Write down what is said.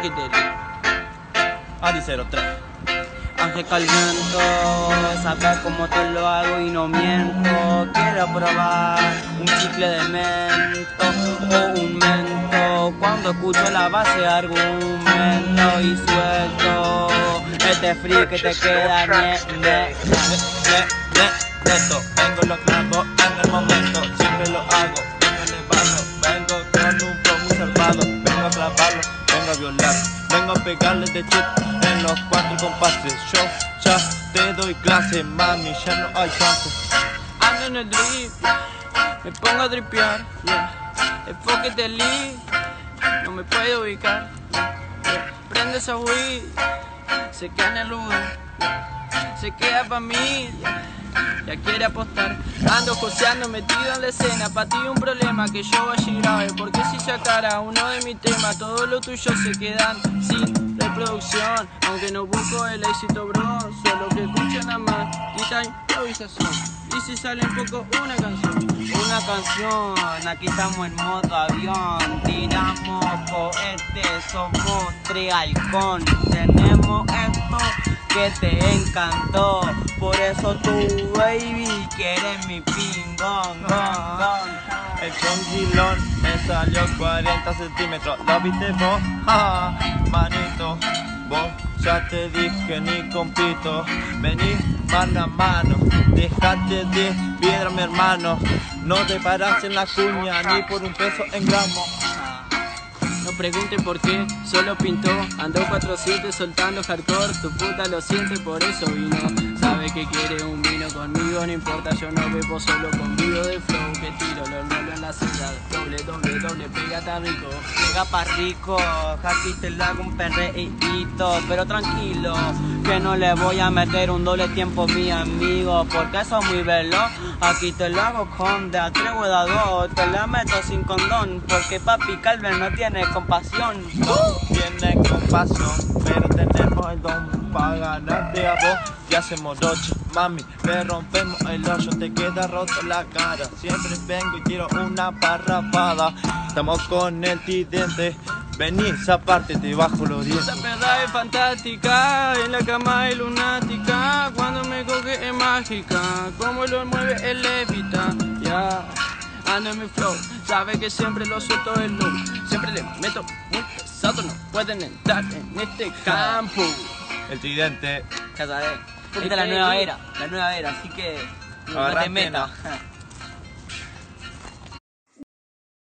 03. Ángel Calviento, sabes cómo te lo hago y no miento. Quiero probar un chicle de mento o un mento. Cuando escucho la base argumento y suelto este free que te queda ne, ne, ne, ne, esto, vengo lo clavo en el momento, siempre lo hago, vengo a violar, vengo a pegarle de chip en los cuatro compases, yo ya te doy clase, mami, ya no hay chance. Ando en el drip, me pongo a dripear, yeah. enfoque de no me puedo ubicar, yeah. prende esa weed, se queda en el lugar, se queda pa' mí, ya quiere apostar. Ando joseando metido en la escena, pa' ti un problema que yo vaya grave, porque si sacara uno de mis temas, todo lo tuyo se quedan sin reproducción, aunque no busco el éxito, bro, solo que escuchen nada más, quita improvisación. Y si sale un poco una canción, una canción, aquí estamos en modo avión, tiramos cohete, somos tres halcón, tenemos esto que te encantó, eso tu baby quiere mi pingón. El chongilón me salió 40 centímetros, ¿lo viste vos? Manito, vos ya te dije ni compito, vení mano a mano, dejate de piedra mi hermano, no te paras en la cuña ni por un peso en gramo. No pregunten por qué, solo pintó, andó 4-7 soltando hardcore, tu puta lo siente, por eso vino. Sabe que quiere un vino conmigo, no importa, yo no bebo, solo convivo de flow que tiro, lo molo en la ciudad, doble, doble, doble, pega tan rico. Pega pa' rico, aquí te lo hago un perreíto, pero tranquilo, que no le voy a meter un doble tiempo mi amigo, porque eso es muy veloz. Aquí te lo hago con de a dos, te la meto sin condón, porque papi Calvin no tiene compasión. No tiene compasión, pero tenemos el don para ganarte a vos. Y hacemos roche, mami, le rompemos el hoyo, te queda roto la cara. Siempre vengo y tiro una parrapada. Estamos con el tidente. Vení, esa parte te bajo los dientes. Esa perra es fantástica, en la cama es lunática, cuando me coge es mágica, como lo mueve el levita, ya. Ando en mi flow, sabe que siempre lo suelto el look, siempre le meto muy pesado, no pueden entrar en este campo. El tridente. Ya sabes, esta es la nueva era, la nueva era, así que no te metas.